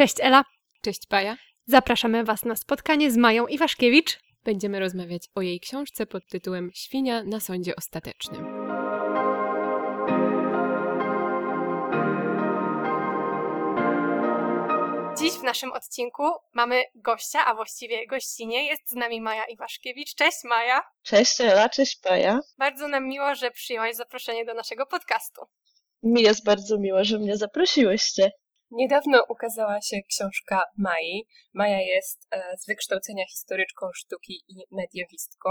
Cześć Ela. Cześć Paja. Zapraszamy Was na spotkanie z Mają Iwaszkiewicz. Będziemy rozmawiać o jej książce pod tytułem Świnia na sądzie ostatecznym. Dziś w naszym odcinku mamy gościa, a właściwie gościnie. Jest z nami Maja Iwaszkiewicz. Cześć Maja. Cześć Ela, cześć Paja. Bardzo nam miło, że przyjęłaś zaproszenie do naszego podcastu. Mi jest bardzo miło, że mnie zaprosiłyście. Niedawno ukazała się książka Mai. Maja jest e, z wykształcenia historyczką sztuki i mediewistką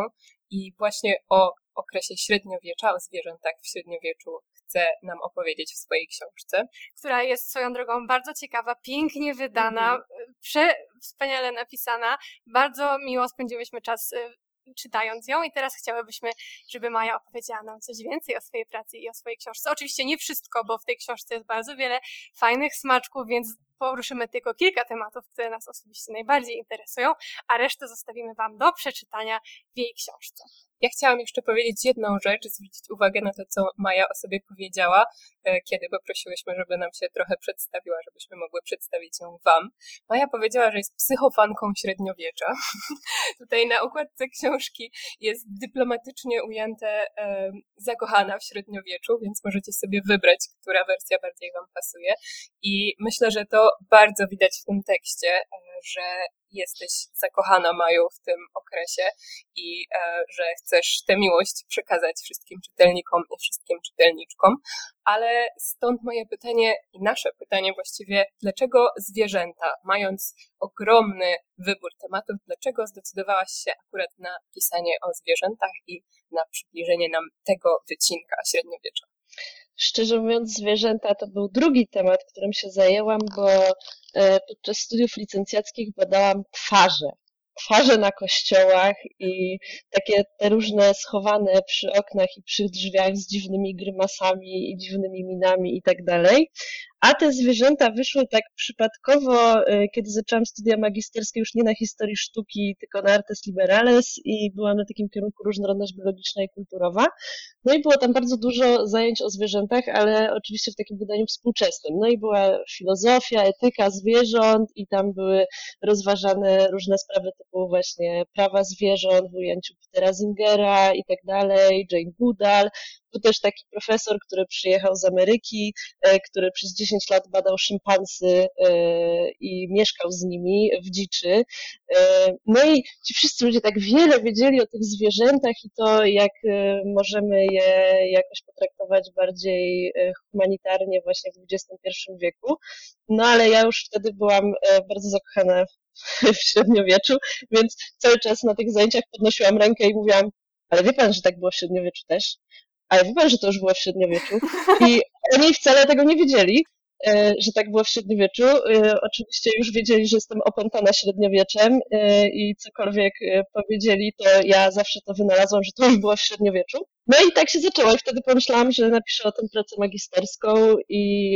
i właśnie o okresie średniowiecza, o zwierzętach w średniowieczu chce nam opowiedzieć w swojej książce. Która jest swoją drogą bardzo ciekawa, pięknie wydana, prze, wspaniale napisana. Bardzo miło spędziłyśmy czas e, czytając ją i teraz chciałybyśmy, żeby Maja opowiedziała nam coś więcej o swojej pracy i o swojej książce. Oczywiście nie wszystko, bo w tej książce jest bardzo wiele fajnych smaczków, więc poruszymy tylko kilka tematów, które nas osobiście najbardziej interesują, a resztę zostawimy Wam do przeczytania w jej książce. Ja chciałam jeszcze powiedzieć jedną rzecz, zwrócić uwagę na to, co Maja o sobie powiedziała, e, kiedy poprosiłyśmy, żeby nam się trochę przedstawiła, żebyśmy mogły przedstawić ją Wam. Maja powiedziała, że jest psychofanką średniowiecza. Tutaj na okładce książki jest dyplomatycznie ujęte e, zakochana w średniowieczu, więc możecie sobie wybrać, która wersja bardziej Wam pasuje. I myślę, że to bardzo widać w tym tekście, e, że jesteś zakochana Maju w tym okresie i e, że chcesz tę miłość przekazać wszystkim czytelnikom i wszystkim czytelniczkom. Ale stąd moje pytanie i nasze pytanie właściwie, dlaczego zwierzęta, mając ogromny wybór tematów, dlaczego zdecydowałaś się akurat na pisanie o zwierzętach i na przybliżenie nam tego wycinka średniowiecza? Szczerze mówiąc, zwierzęta to był drugi temat, którym się zajęłam, bo e, podczas studiów licencjackich badałam twarze. Twarze na kościołach i takie te różne schowane przy oknach i przy drzwiach z dziwnymi grymasami i dziwnymi minami i tak dalej. A te zwierzęta wyszły tak przypadkowo, e, kiedy zaczęłam studia magisterskie już nie na historii sztuki, tylko na artes liberales i byłam na takim kierunku różnorodność biologiczna i kulturowa. No i było tam bardzo dużo zajęć o zwierzętach, ale oczywiście w takim wydaniu współczesnym. No i była filozofia, etyka zwierząt i tam były rozważane różne sprawy typu właśnie prawa zwierząt w ujęciu Petera Zingera i tak dalej, Jane Goodall, tu też taki profesor, który przyjechał z Ameryki, e, który przez 10 lat badał szympansy e, i mieszkał z nimi w dziczy. E, no i ci wszyscy ludzie tak wiele wiedzieli o tych zwierzętach i to, jak możemy je jakoś potraktować bardziej humanitarnie właśnie w XXI wieku. No ale ja już wtedy byłam bardzo zakochana w średniowieczu, więc cały czas na tych zajęciach podnosiłam rękę i mówiłam, ale wie pan, że tak było w średniowieczu też? Ale wie pan, że to już było w średniowieczu i oni wcale tego nie wiedzieli, e, że tak było w średniowieczu. E, oczywiście już wiedzieli, że jestem opętana średniowieczem e, i cokolwiek powiedzieli, to ja zawsze to wynalazłam, że to już było w średniowieczu. No i tak się zaczęło i wtedy pomyślałam, że napiszę o tym pracę magisterską i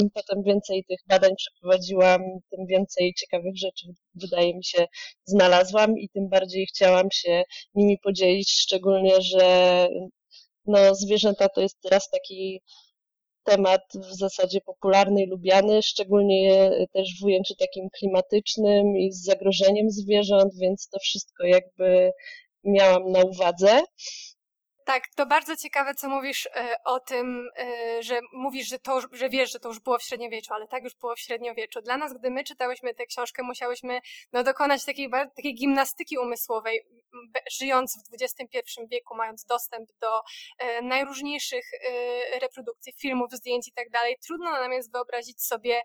im potem więcej tych badań przeprowadziłam, tym więcej ciekawych rzeczy, wydaje mi się, znalazłam i tym bardziej chciałam się nimi podzielić, szczególnie, że no, zwierzęta to jest teraz taki temat w zasadzie popularny i lubiany, szczególnie też w ujęciu takim klimatycznym i z zagrożeniem zwierząt, więc to wszystko jakby miałam na uwadze. Tak, to bardzo ciekawe, co mówisz e, o tym, e, że mówisz, że, to, że wiesz, że to już było w średniowieczu, ale tak już było w średniowieczu. Dla nas, gdy my czytałyśmy tę książkę, musiałyśmy no, dokonać takiej, takiej gimnastyki umysłowej, żyjąc w XXI wieku, mając dostęp do e, najróżniejszych reprodukcji, filmów, zdjęć i tak dalej. Trudno nam jest wyobrazić sobie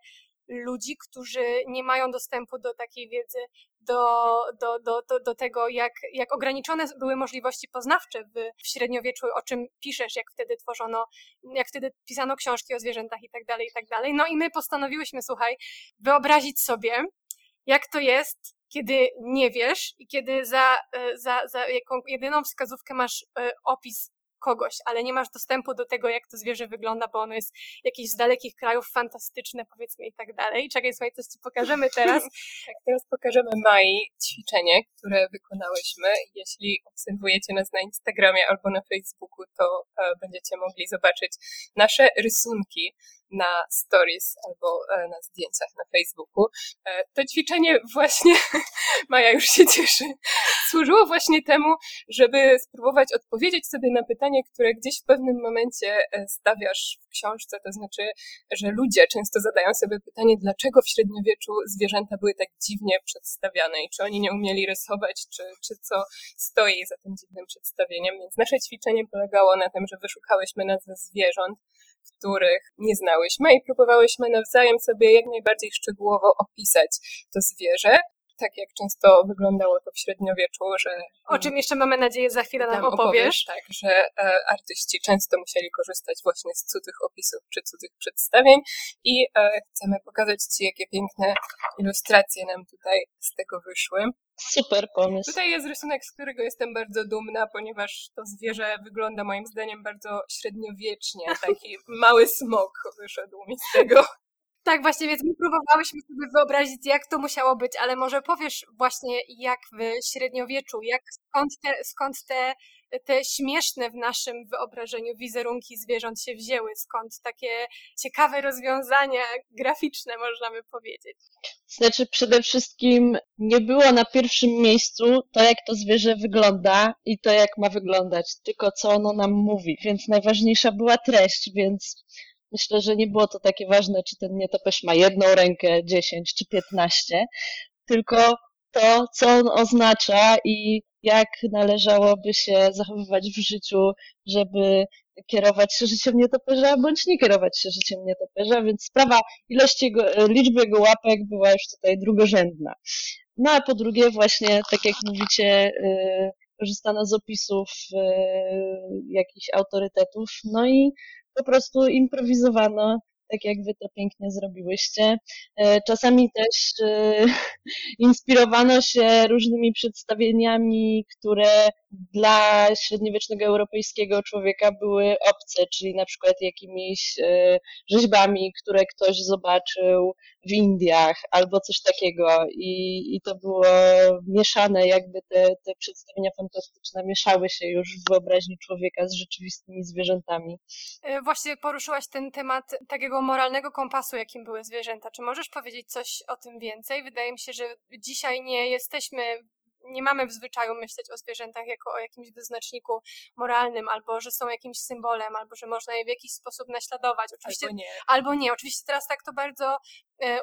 ludzi, którzy nie mają dostępu do takiej wiedzy, do, do, do, do, do tego, jak, jak ograniczone były możliwości poznawcze w, w średniowieczu, o czym piszesz, jak wtedy tworzono, jak wtedy pisano książki o zwierzętach i tak dalej, i tak dalej. No i my postanowiłyśmy, słuchaj, wyobrazić sobie, jak to jest kiedy nie wiesz i kiedy za, e, za, za jaką jedyną wskazówkę masz e, opis kogoś, ale nie masz dostępu do tego, jak to zwierzę wygląda, bo ono jest jakieś z dalekich krajów, fantastyczne, powiedzmy i tak dalej. Czekaj, słuchaj, coś ci pokażemy teraz. tak, teraz pokażemy Mai ćwiczenie, które wykonałyśmy. Jeśli obserwujecie nas na Instagramie albo na Facebooku, to e, będziecie mogli zobaczyć nasze rysunki na stories albo e, na zdjęciach na Facebooku. E, to ćwiczenie właśnie, Maja już się cieszy, służyło właśnie temu, żeby spróbować odpowiedzieć sobie na pytanie, które gdzieś w pewnym momencie e, stawiasz w książce, to znaczy, że ludzie często zadają sobie pytanie, dlaczego w średniowieczu zwierzęta były tak dziwnie przedstawiane i czy oni nie umieli rysować, czy, czy co stoi za tym dziwnym przedstawieniem. Więc nasze ćwiczenie polegało na tym, że wyszukałyśmy nazwy zwierząt, których nie znałyśmy i próbowałyśmy nawzajem sobie jak najbardziej szczegółowo opisać to zwierzę, tak jak często wyglądało to w średniowieczu, że... O czym jeszcze mamy nadzieję za chwilę nam opowiesz. opowiesz. Tak, że e, artyści często musieli korzystać właśnie z cudzych opisów czy cudzych przedstawień i e, chcemy pokazać Ci, jakie piękne ilustracje nam tutaj z tego wyszły. Super pomysł. Tutaj jest rysunek, z którego jestem bardzo dumna, ponieważ to zwierzę wygląda moim zdaniem bardzo średniowiecznie. Taki mały smok wyszedł mi z tego. Tak, właśnie, więc my próbowałyśmy sobie wyobrazić, jak to musiało być, ale może powiesz właśnie, jak w średniowieczu, jak skąd te, skąd te, te śmieszne w naszym wyobrażeniu wizerunki zwierząt się wzięły, skąd takie ciekawe rozwiązania graficzne, można by powiedzieć. Znaczy, przede wszystkim nie było na pierwszym miejscu to, jak to zwierzę wygląda i to, jak ma wyglądać, tylko co ono nam mówi, więc najważniejsza była treść, więc Myślę, że nie było to takie ważne, czy ten nietoperz ma jedną rękę, dziesięć czy piętnaście, tylko to, co on oznacza i jak należałoby się zachowywać w życiu, żeby kierować się życiem nietoperza, bądź nie kierować się życiem nietoperza, więc sprawa ilości liczby jego łapek była już tutaj drugorzędna. No a po drugie właśnie, tak jak mówicie, yy, korzystano z opisów yy, jakichś autorytetów, no i po prostu improwizowano, tak jak wy to pięknie zrobiłyście. E, czasami też e, inspirowano się różnymi przedstawieniami, które dla średniowiecznego europejskiego człowieka były obce, czyli na przykład jakimiś e, rzeźbami, które ktoś zobaczył w Indiach albo coś takiego i, i to było mieszane, jakby te, te przedstawienia fantastyczne mieszały się już w wyobraźni człowieka z rzeczywistymi zwierzętami. Właśnie poruszyłaś ten temat takiego moralnego kompasu, jakim były zwierzęta. Czy możesz powiedzieć coś o tym więcej? Wydaje mi się, że dzisiaj nie jesteśmy nie mamy w zwyczaju myśleć o zwierzętach jako o jakimś wyznaczniku moralnym, albo że są jakimś symbolem, albo że można je w jakiś sposób naśladować. Oczywiście, albo nie. Albo nie. Oczywiście teraz tak to bardzo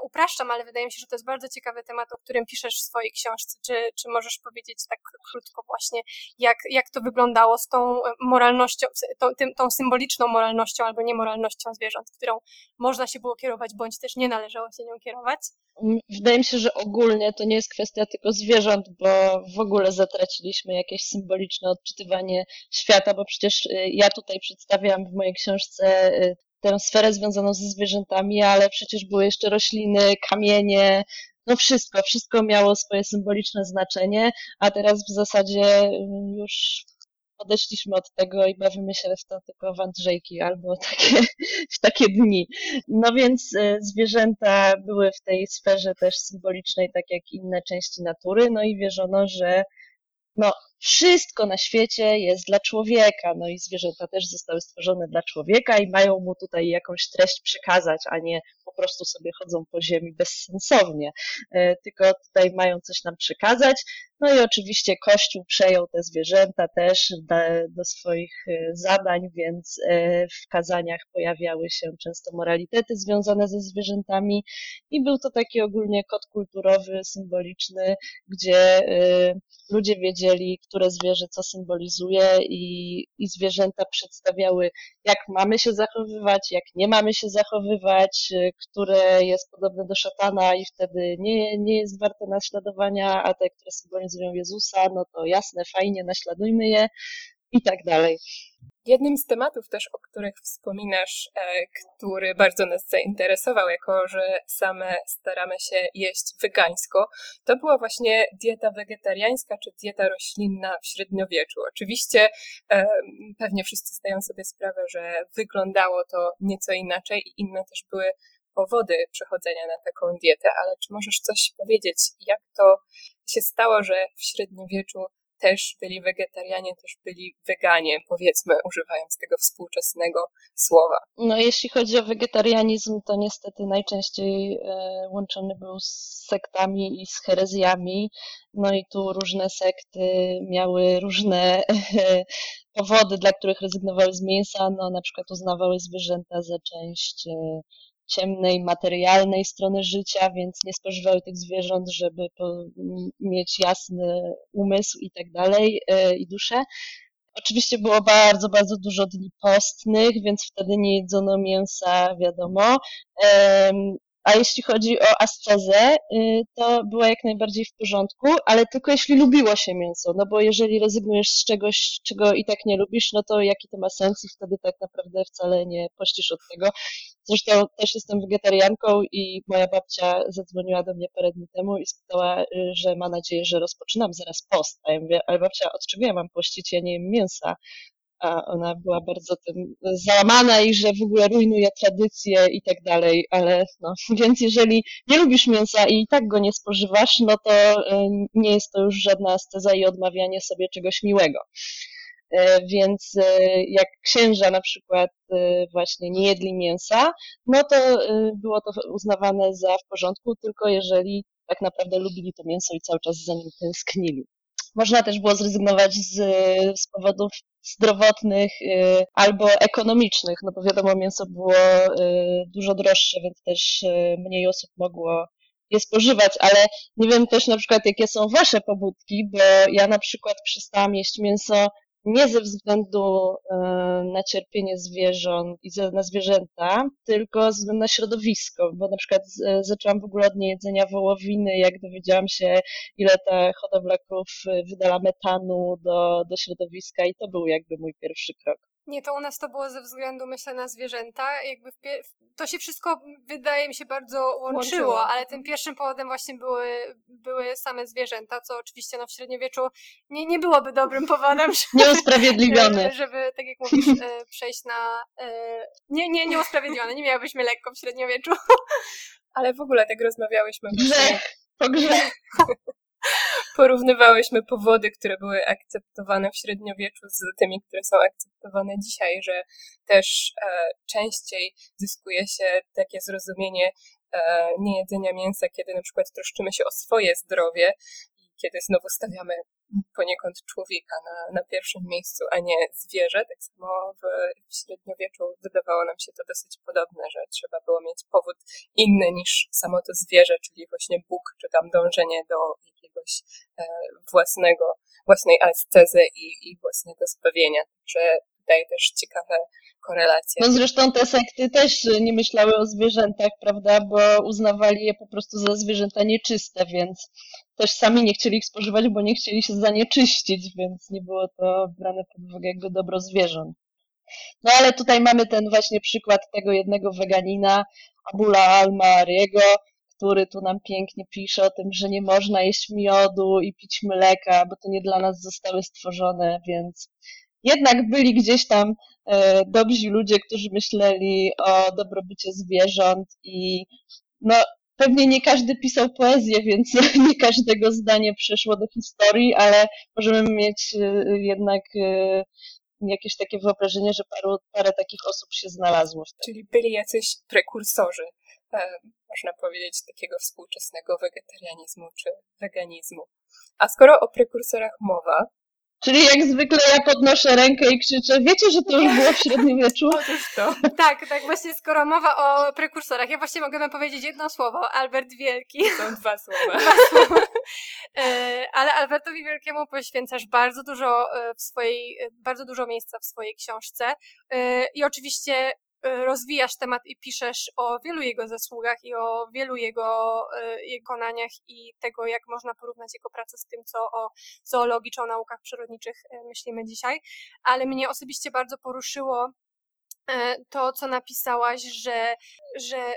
upraszczam, ale wydaje mi się, że to jest bardzo ciekawy temat, o którym piszesz w swojej książce. Czy, czy możesz powiedzieć tak krótko właśnie, jak, jak to wyglądało z tą moralnością, tą, tym, tą symboliczną moralnością albo niemoralnością zwierząt, którą można się było kierować, bądź też nie należało się nią kierować? Wydaje mi się, że ogólnie to nie jest kwestia tylko zwierząt, bo w ogóle zatraciliśmy jakieś symboliczne odczytywanie świata, bo przecież y, ja tutaj przedstawiam w mojej książce tę sferę związaną ze zwierzętami, ale przecież były jeszcze rośliny, kamienie, no wszystko, wszystko miało swoje symboliczne znaczenie, a teraz w zasadzie y, już odeszliśmy od tego i bawimy się w to tylko w Andrzejki albo takie, w takie dni. No więc e, zwierzęta były w tej sferze też symbolicznej, tak jak inne części natury, no i wierzono, że no, wszystko na świecie jest dla człowieka, no i zwierzęta też zostały stworzone dla człowieka i mają mu tutaj jakąś treść przekazać, a nie po prostu sobie chodzą po ziemi bezsensownie, e, tylko tutaj mają coś nam przekazać. No i oczywiście Kościół przejął te zwierzęta też do, swoich e, zadań, więc e, w kazaniach pojawiały się często moralitety związane ze zwierzętami. I był to taki ogólnie kod kulturowy, symboliczny, gdzie ludzie wiedzieli, które zwierzę co symbolizuje i, i zwierzęta przedstawiały, jak mamy się zachowywać, jak nie mamy się zachowywać, które jest podobne do szatana i wtedy nie, nie jest warte naśladowania, a te, które symbolizują Jezusa, no to jasne, fajnie, naśladujmy je i tak dalej. Jednym z tematów też, o których wspominasz, e, który bardzo nas zainteresował, jako że same staramy się jeść wegańsko, to była właśnie dieta wegetariańska czy dieta roślinna w średniowieczu. Oczywiście e, pewnie wszyscy zdają sobie sprawę, że wyglądało to nieco inaczej i inne też były powody przechodzenia na taką dietę, ale czy możesz coś powiedzieć, jak to się stało, że w średniowieczu też byli wegetarianie, też byli weganie, powiedzmy, używając tego współczesnego słowa. No, jeśli chodzi o wegetarianizm, to niestety najczęściej e, łączony był z sektami i z herezjami. No i tu różne sekty miały różne powody, dla których rezygnowały z mięsa. No, na przykład uznawały zwierzęta za część e, ciemnej, materialnej strony życia, więc nie spożywały tych zwierząt, żeby mieć jasny umysł i tak dalej, e, i duszę. Oczywiście było bardzo, bardzo dużo dni postnych, więc wtedy nie jedzono mięsa, wiadomo. A jeśli chodzi o ascezę, y, to była jak najbardziej w porządku, ale tylko jeśli lubiło się mięso, no bo jeżeli rezygnujesz z czegoś, czego i tak nie lubisz, no to jaki to ma sens i wtedy tak naprawdę wcale nie pościsz od tego. Zresztą też jestem wegetarianką i moja babcia zadzwoniła do mnie parę dni temu i spytała, y, że ma nadzieję, że rozpoczynam zaraz post. A ja mówię, ale babcia, od czego ja mam pościć? Ja nie jem mięsa a ona była bardzo tym załamana i że w ogóle rujnuje tradycje i tak dalej, ale no, więc jeżeli nie lubisz mięsa i tak go nie spożywasz, no to e, nie jest to już żadna asteza i odmawianie sobie czegoś miłego. E, więc e, jak księża na przykład właśnie nie jedli mięsa, no to było to uznawane za w porządku, tylko jeżeli tak naprawdę lubili to mięso i cały czas za nim tęsknili. Można też było zrezygnować z, z powodów zdrowotnych y, albo ekonomicznych, no bo wiadomo, mięso było y, dużo droższe, więc też y, mniej osób mogło je spożywać, ale nie wiem też na przykład, jakie są wasze pobudki, bo ja na przykład przestałam jeść mięso nie ze względu e, na cierpienie zwierząt i na zwierzęta, tylko ze względu na środowisko, bo na przykład zaczęłam w ogóle od niejedzenia wołowiny, jak dowiedziałam się, ile ta hodowla krów wydala metanu do, do środowiska i to był jakby mój pierwszy krok. Nie, to u nas to było ze względu, myślę, na zwierzęta. Jakby to się wszystko, wydaje mi się, bardzo łączyło, łączyło, ale tym pierwszym powodem właśnie były, były same zwierzęta, co oczywiście no, w średniowieczu nie, nie byłoby dobrym powodem. Nieusprawiedliwione. Żeby, żeby, tak jak mówisz, e, przejść na... E, nie, nie, nieusprawiedliwione, nie miałybyśmy lekko w średniowieczu. Ale w ogóle tak rozmawiałyśmy. Grzech, to grzech porównywałyśmy powody, które były akceptowane w średniowieczu z tymi, które są akceptowane dzisiaj, że też e, częściej zyskuje się takie zrozumienie e, niejedzenia mięsa, kiedy na przykład troszczymy się o swoje zdrowie i kiedy znowu stawiamy poniekąd człowieka na, na pierwszym miejscu, a nie zwierzę. Tak samo w, w średniowieczu wydawało nam się to dosyć podobne, że trzeba było mieć powód inny niż samo to zwierzę, czyli właśnie Bóg, czy tam dążenie do jakiegoś e, własnego, własnej ascezy i, i własnego zbawienia. Także tutaj też ciekawe korelacje. No zresztą te sekty też nie myślały o zwierzętach, prawda, bo uznawali je po prostu za zwierzęta nieczyste, więc też sami nie chcieli ich spożywać, bo nie chcieli się zanieczyścić, więc nie było to brane pod uwagę jakby dobro zwierząt. No ale tutaj mamy ten właśnie przykład tego jednego weganina, Abula Al-Mariego, który tu nam pięknie pisze o tym, że nie można jeść miodu i pić mleka, bo to nie dla nas zostały stworzone, więc jednak byli gdzieś tam e, dobrzy ludzie, którzy myśleli o dobrobycie zwierząt i no, pewnie nie każdy pisał poezję, więc nie każdego zdanie przeszło do historii, ale możemy mieć e, jednak e, jakieś takie wyobrażenie, że paru, parę takich osób się znalazło. Wtedy. Czyli byli jacyś prekursorzy, można powiedzieć, takiego współczesnego wegetarianizmu czy veganizmu. A skoro o prekursorach mowa, Czyli jak zwykle ja podnoszę rękę i krzyczę, wiecie, że to już było w średniowieczu? Otóż to. Tak, tak, właśnie skoro mowa o prekursorach, ja właśnie mogę powiedzieć jedno słowo, Albert Wielki. Są dwa słowa. Dwa słowa. E, ale Albertowi Wielkiemu poświęcasz bardzo dużo e, w swojej, e, bardzo dużo miejsca w swojej książce i oczywiście E, rozwijasz temat i piszesz o wielu jego zasługach i o wielu jego, e, konaniach i tego, jak można porównać jego pracę z tym, co o zoologii czy o naukach przyrodniczych e, myślimy dzisiaj. Ale mnie osobiście bardzo poruszyło to, co napisałaś, że, że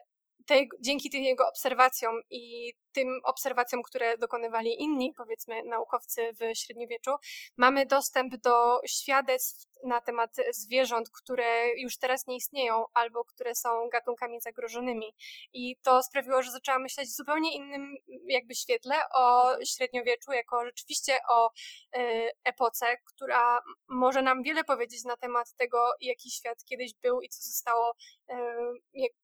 dzięki tym jego obserwacjom i tym obserwacjom, które dokonywali inni, powiedzmy, naukowcy w średniowieczu, mamy dostęp do świadectw na temat zwierząt, które już teraz nie istnieją albo które są gatunkami zagrożonymi. I to sprawiło, że zaczęłam myśleć w zupełnie innym jakby świetle o średniowieczu, jako rzeczywiście o e, epoce, która może nam wiele powiedzieć na temat tego, jaki świat kiedyś był i co zostało e,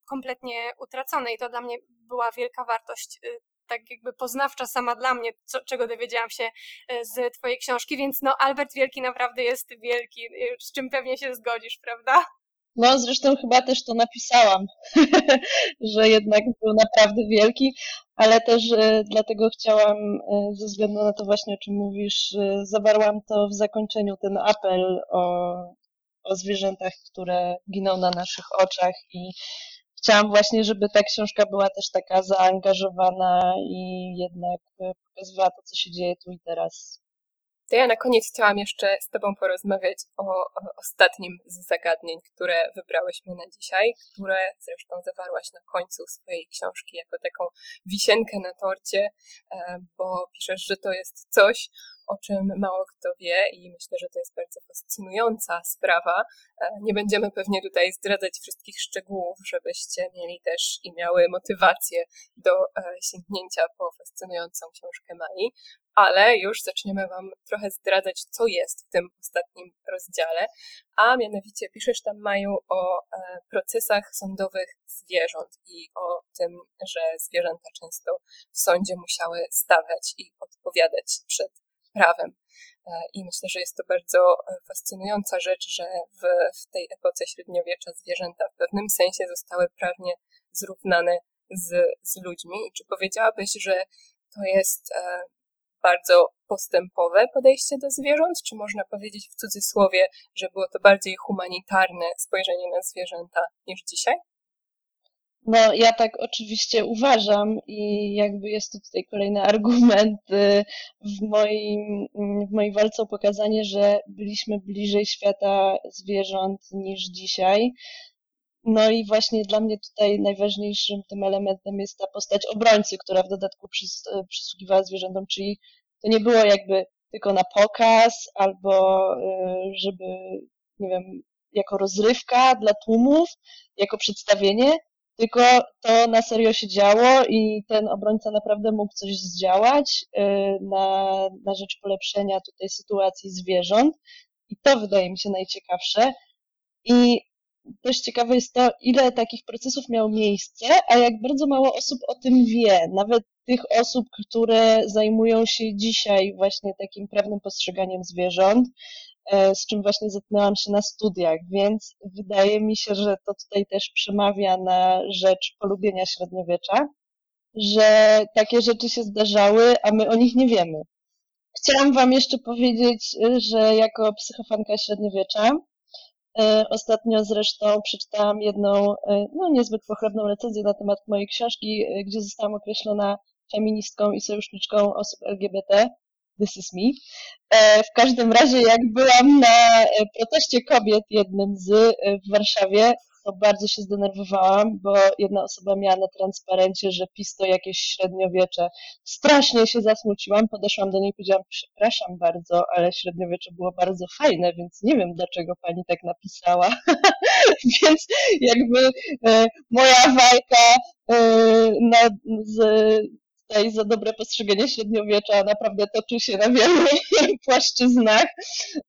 kompletnie utracone. I to dla mnie była wielka wartość e, tak jakby poznawcza sama dla mnie, co, czego dowiedziałam się e, z twojej książki, więc no Albert Wielki naprawdę jest wielki, e, z czym pewnie się zgodzisz, prawda? No, zresztą chyba też to napisałam, że jednak był naprawdę wielki, ale też dlatego chciałam, ze względu na to właśnie, o czym mówisz, zawarłam to w zakończeniu, ten apel o, o zwierzętach, które giną na naszych oczach i chciałam właśnie, żeby ta książka była też taka zaangażowana i jednak e, pokazywała to, co się dzieje tu i teraz. To ja na koniec chciałam jeszcze z Tobą porozmawiać o, o ostatnim z zagadnień, które wybrałyśmy na dzisiaj, które zresztą zawarłaś na końcu swojej książki jako taką wisienkę na torcie, e, bo piszesz, że to jest coś, o czym mało kto wie i myślę, że to jest bardzo fascynująca sprawa. E, nie będziemy pewnie tutaj zdradzać wszystkich szczegółów, żebyście mieli też i miały motywację do e, sięgnięcia po fascynującą książkę Mai, ale już zaczniemy Wam trochę zdradzać, co jest w tym ostatnim rozdziale, a mianowicie piszesz tam, Maju, o e, procesach sądowych zwierząt i o tym, że zwierzęta często w sądzie musiały stawiać i odpowiadać przed prawem. E, I myślę, że jest to bardzo e, fascynująca rzecz, że w, w tej epoce średniowiecza zwierzęta w pewnym sensie zostały prawnie zrównane z, z ludźmi. I czy powiedziałabyś, że to jest e, bardzo postępowe podejście do zwierząt, czy można powiedzieć w cudzysłowie, że było to bardziej humanitarne spojrzenie na zwierzęta niż dzisiaj? No, ja tak oczywiście uważam i jakby jest to tutaj kolejny argument y, w, moim, w mojej walce o pokazanie, że byliśmy bliżej świata zwierząt niż dzisiaj. No i właśnie dla mnie tutaj najważniejszym tym elementem jest ta postać obrońcy, która w dodatku przys, przysługiwała zwierzętom, czyli to nie było jakby tylko na pokaz albo y, żeby, nie wiem, jako rozrywka dla tłumów, jako przedstawienie, tylko to na serio się działo i ten obrońca naprawdę mógł coś zdziałać y, na, na rzecz polepszenia tutaj sytuacji zwierząt. I to wydaje mi się najciekawsze. I też ciekawe jest to, ile takich procesów miało miejsce, a jak bardzo mało osób o tym wie. Nawet tych osób, które zajmują się dzisiaj właśnie takim prawnym postrzeganiem zwierząt, z czym właśnie zetknęłam się na studiach, więc wydaje mi się, że to tutaj też przemawia na rzecz polubienia średniowiecza, że takie rzeczy się zdarzały, a my o nich nie wiemy. Chciałam Wam jeszcze powiedzieć, że jako psychofanka średniowiecza, e, ostatnio zresztą przeczytałam jedną, e, no niezbyt pochlebną recenzję na temat mojej książki, gdzie zostałam określona feministką i sojuszniczką osób LGBT. This is me. E, w każdym razie, jak byłam na e, proteście kobiet jednym z e, w Warszawie, to bardzo się zdenerwowałam, bo jedna osoba miała na transparencie, że PiS to jakieś średniowiecze. Strasznie się zasmuciłam, podeszłam do niej i powiedziałam, przepraszam bardzo, ale średniowiecze było bardzo fajne, więc nie wiem, dlaczego pani tak napisała. więc jakby e, moja walka e, na, z, tutaj za dobre postrzeganie średniowiecza naprawdę toczy się na wielu płaszczyznach.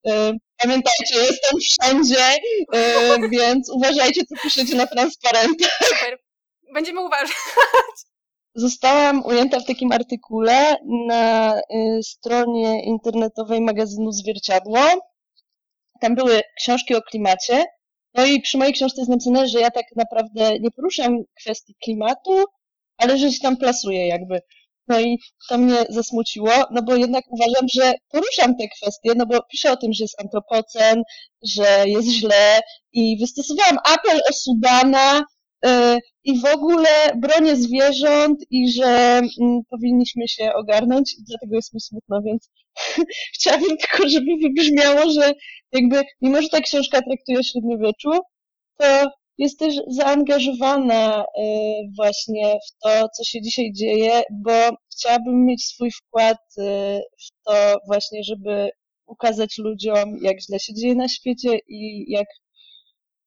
E, pamiętajcie, jestem wszędzie, e, więc uważajcie, co piszecie na transparentach. Super. Będziemy uważać. Zostałam ujęta w takim artykule na e, stronie internetowej magazynu Zwierciadło. Tam były książki o klimacie. No i przy mojej książce jest napisane, że ja tak naprawdę nie poruszam kwestii klimatu, ale że się tam plasuje jakby. No i to mnie zasmuciło, no bo jednak uważam, że poruszam te kwestie, no bo piszę o tym, że jest antropocen, że jest źle i wystosowałam apel o Sudana yy, i w ogóle bronię zwierząt i że yy, powinniśmy się ogarnąć i dlatego jest mi smutno, więc chciałabym tylko, żeby wybrzmiało, że jakby mimo, że ta książka traktuje o średniowieczu, to jest też zaangażowana y, właśnie w to, co się dzisiaj dzieje, bo chciałabym mieć swój wkład y, w to właśnie, żeby ukazać ludziom, jak źle się dzieje na świecie i jak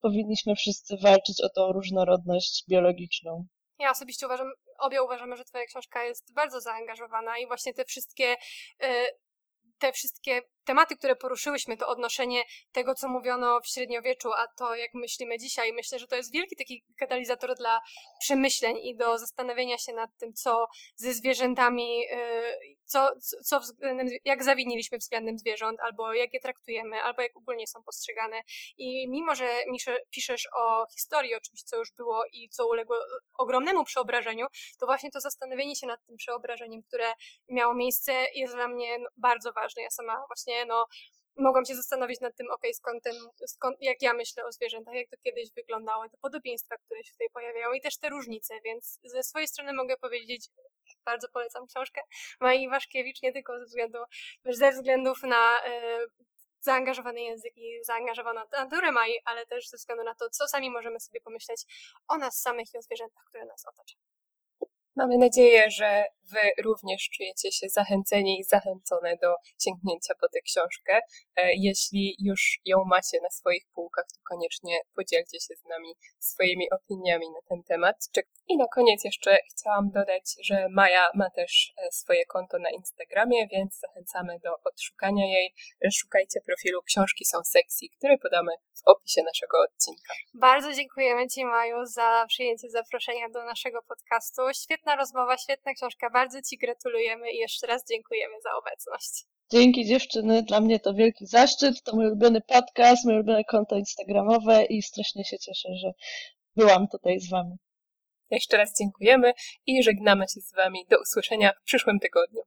powinniśmy wszyscy walczyć o tą różnorodność biologiczną. Ja osobiście uważam, obie uważamy, że Twoja książka jest bardzo zaangażowana i właśnie te wszystkie, e, te wszystkie tematy, które poruszyłyśmy, to odnoszenie tego, co mówiono w średniowieczu, a to, jak myślimy dzisiaj, myślę, że to jest wielki taki katalizator dla przemyśleń i do zastanowienia się nad tym, co ze zwierzętami, y, co, co względem, jak zawiniliśmy względem zwierząt, albo jak je traktujemy, albo jak ogólnie są postrzegane. I mimo, że piszesz o historii, o czymś, co już było i co uległo ogromnemu przeobrażeniu, to właśnie to zastanowienie się nad tym przeobrażeniem, które miało miejsce, jest dla mnie bardzo ważne. Ja sama właśnie no mogłam się zastanowić nad tym, ok, skąd ten, skąd, jak ja myślę o zwierzętach, jak to kiedyś wyglądało, te podobieństwa, które się tutaj pojawiają i też te różnice, więc ze swojej strony mogę powiedzieć, bardzo polecam książkę Mai Waszkiewicz, nie tylko ze względu, ze względów na e, zaangażowany język i zaangażowaną naturę Mai, ale też ze względu na to, co sami możemy sobie pomyśleć o nas samych i o zwierzętach, które nas otaczają. Mamy nadzieję, że Wy również czujecie się zachęceni i zachęcone do sięgnięcia po tę książkę. E, jeśli już ją macie na swoich półkach, to koniecznie podzielcie się z nami swoimi opiniami na ten temat. I na koniec jeszcze chciałam dodać, że Maja ma też e, swoje konto na Instagramie, więc zachęcamy do odszukania jej. Szukajcie profilu Książki są sexy, który podamy w opisie naszego odcinka. Bardzo dziękujemy Ci, Maju, za przyjęcie zaproszenia do naszego podcastu. Świetna rozmowa, świetna książka. Bardzo Ci gratulujemy i jeszcze raz dziękujemy za obecność. Dzięki dziewczyny, dla mnie to wielki zaszczyt. To mój ulubiony podcast, moje ulubione konto instagramowe i strasznie się cieszę, że byłam tutaj z Wami. Jeszcze raz dziękujemy i żegnamy się z Wami. Do usłyszenia w przyszłym tygodniu.